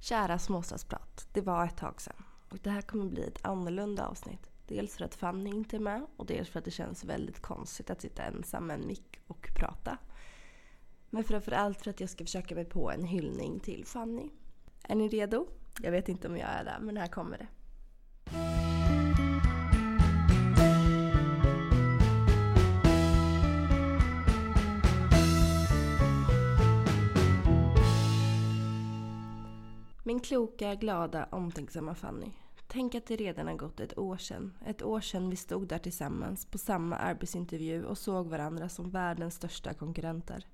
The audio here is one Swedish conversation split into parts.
Kära småstadsprat. Det var ett tag sedan. Och det här kommer bli ett annorlunda avsnitt. Dels för att Fanny inte är med och dels för att det känns väldigt konstigt att sitta ensam med en mick och prata. Men framförallt för att jag ska försöka mig på en hyllning till Fanny. Är ni redo? Jag vet inte om jag är det, men här kommer det. Min kloka, glada, omtänksamma Fanny. Tänk att det redan har gått ett år sedan. Ett år sedan vi stod där tillsammans på samma arbetsintervju och såg varandra som världens största konkurrenter.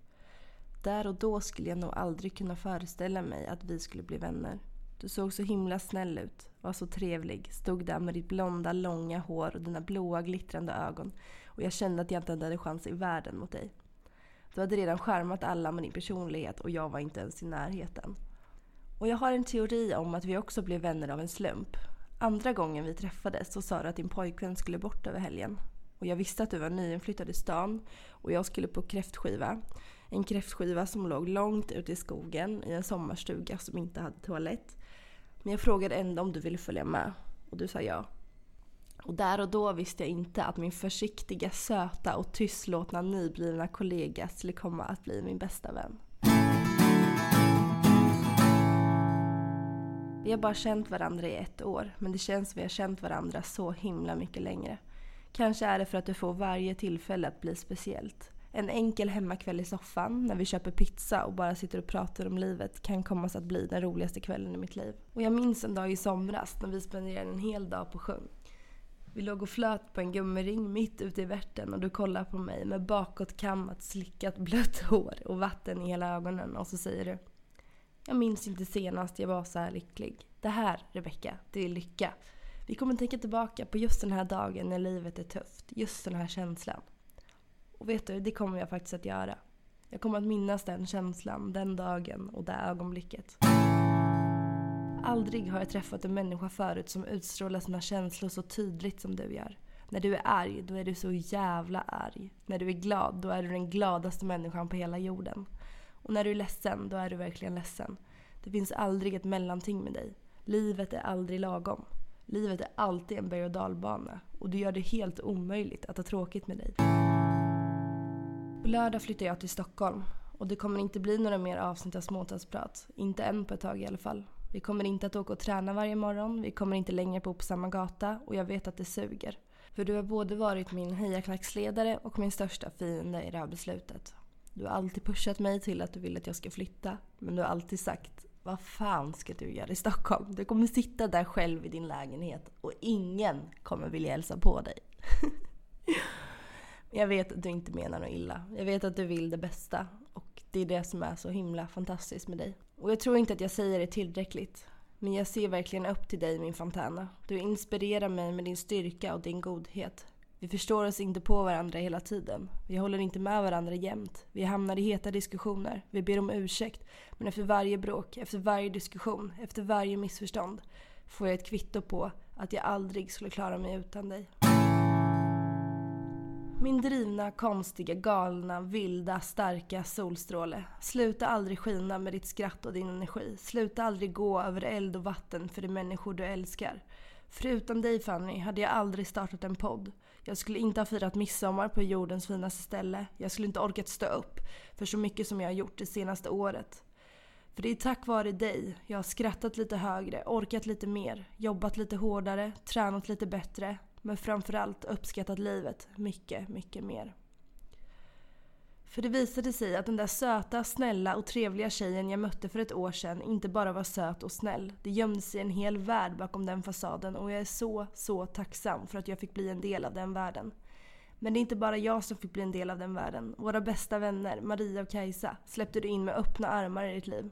Där och då skulle jag nog aldrig kunna föreställa mig att vi skulle bli vänner. Du såg så himla snäll ut, var så trevlig, stod där med ditt blonda långa hår och dina blåa glittrande ögon och jag kände att jag inte hade chans i världen mot dig. Du hade redan skärmat alla med din personlighet och jag var inte ens i närheten. Och jag har en teori om att vi också blev vänner av en slump. Andra gången vi träffades så sa du att din pojkvän skulle bort över helgen. Och jag visste att du var nyinflyttad i stan och jag skulle på kräftskiva. En kräftskiva som låg långt ute i skogen i en sommarstuga som inte hade toalett. Men jag frågade ändå om du ville följa med och du sa ja. Och där och då visste jag inte att min försiktiga, söta och tystlåtna nyblivna kollega skulle komma att bli min bästa vän. Vi har bara känt varandra i ett år, men det känns som vi har känt varandra så himla mycket längre. Kanske är det för att du får varje tillfälle att bli speciellt. En enkel hemmakväll i soffan när vi köper pizza och bara sitter och pratar om livet kan komma att bli den roligaste kvällen i mitt liv. Och jag minns en dag i somras när vi spenderade en hel dag på sjön. Vi låg och flöt på en gummiring mitt ute i värten och du kollar på mig med bakåtkammat, slickat blött hår och vatten i hela ögonen och så säger du jag minns inte senast jag var så här lycklig. Det här, Rebecka, det är lycka. Vi kommer tänka tillbaka på just den här dagen när livet är tufft. Just den här känslan. Och vet du, det kommer jag faktiskt att göra. Jag kommer att minnas den känslan, den dagen och det ögonblicket. Aldrig har jag träffat en människa förut som utstrålar sina känslor så tydligt som du gör. När du är arg, då är du så jävla arg. När du är glad, då är du den gladaste människan på hela jorden. Och när du är ledsen, då är du verkligen ledsen. Det finns aldrig ett mellanting med dig. Livet är aldrig lagom. Livet är alltid en berg och dalbana och du gör det helt omöjligt att ha tråkigt med dig. På lördag flyttar jag till Stockholm och det kommer inte bli några mer avsnitt av Småstadsprat. Inte än på ett tag i alla fall. Vi kommer inte att åka och träna varje morgon, vi kommer inte längre bo på samma gata och jag vet att det suger. För du har både varit min hejarklacksledare och min största fiende i det här beslutet. Du har alltid pushat mig till att du vill att jag ska flytta. Men du har alltid sagt, vad fan ska du göra i Stockholm? Du kommer sitta där själv i din lägenhet och ingen kommer vilja hälsa på dig. jag vet att du inte menar något illa. Jag vet att du vill det bästa. Och det är det som är så himla fantastiskt med dig. Och jag tror inte att jag säger det tillräckligt. Men jag ser verkligen upp till dig min Fontana. Du inspirerar mig med din styrka och din godhet. Vi förstår oss inte på varandra hela tiden. Vi håller inte med varandra jämt. Vi hamnar i heta diskussioner. Vi ber om ursäkt. Men efter varje bråk, efter varje diskussion, efter varje missförstånd får jag ett kvitto på att jag aldrig skulle klara mig utan dig. Min drivna, konstiga, galna, vilda, starka solstråle. Sluta aldrig skina med ditt skratt och din energi. Sluta aldrig gå över eld och vatten för de människor du älskar. För utan dig Fanny hade jag aldrig startat en podd. Jag skulle inte ha firat midsommar på jordens finaste ställe. Jag skulle inte orkat stå upp för så mycket som jag har gjort det senaste året. För det är tack vare dig jag har skrattat lite högre, orkat lite mer, jobbat lite hårdare, tränat lite bättre. Men framförallt uppskattat livet mycket, mycket mer. För det visade sig att den där söta, snälla och trevliga tjejen jag mötte för ett år sedan inte bara var söt och snäll. Det gömde sig en hel värld bakom den fasaden och jag är så, så tacksam för att jag fick bli en del av den världen. Men det är inte bara jag som fick bli en del av den världen. Våra bästa vänner, Maria och Kajsa, släppte du in med öppna armar i ditt liv.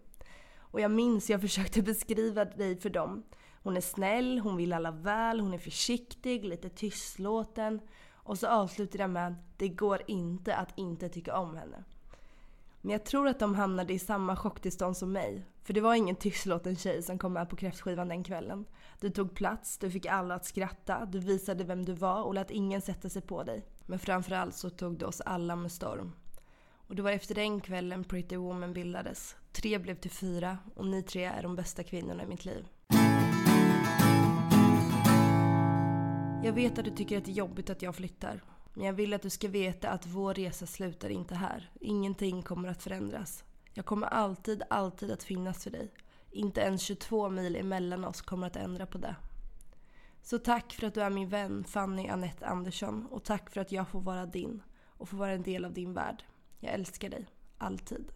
Och jag minns jag försökte beskriva dig för dem. Hon är snäll, hon vill alla väl, hon är försiktig, lite tystlåten. Och så avslutar jag med det går inte att inte tycka om henne. Men jag tror att de hamnade i samma chocktillstånd som mig. För det var ingen tystlåten tjej som kom med på kräftskivan den kvällen. Du tog plats, du fick alla att skratta, du visade vem du var och lät ingen sätta sig på dig. Men framförallt så tog du oss alla med storm. Och det var efter den kvällen Pretty Woman bildades. Tre blev till fyra och ni tre är de bästa kvinnorna i mitt liv. Jag vet att du tycker att det är jobbigt att jag flyttar. Men jag vill att du ska veta att vår resa slutar inte här. Ingenting kommer att förändras. Jag kommer alltid, alltid att finnas för dig. Inte ens 22 mil emellan oss kommer att ändra på det. Så tack för att du är min vän Fanny Annette Andersson och tack för att jag får vara din och får vara en del av din värld. Jag älskar dig. Alltid.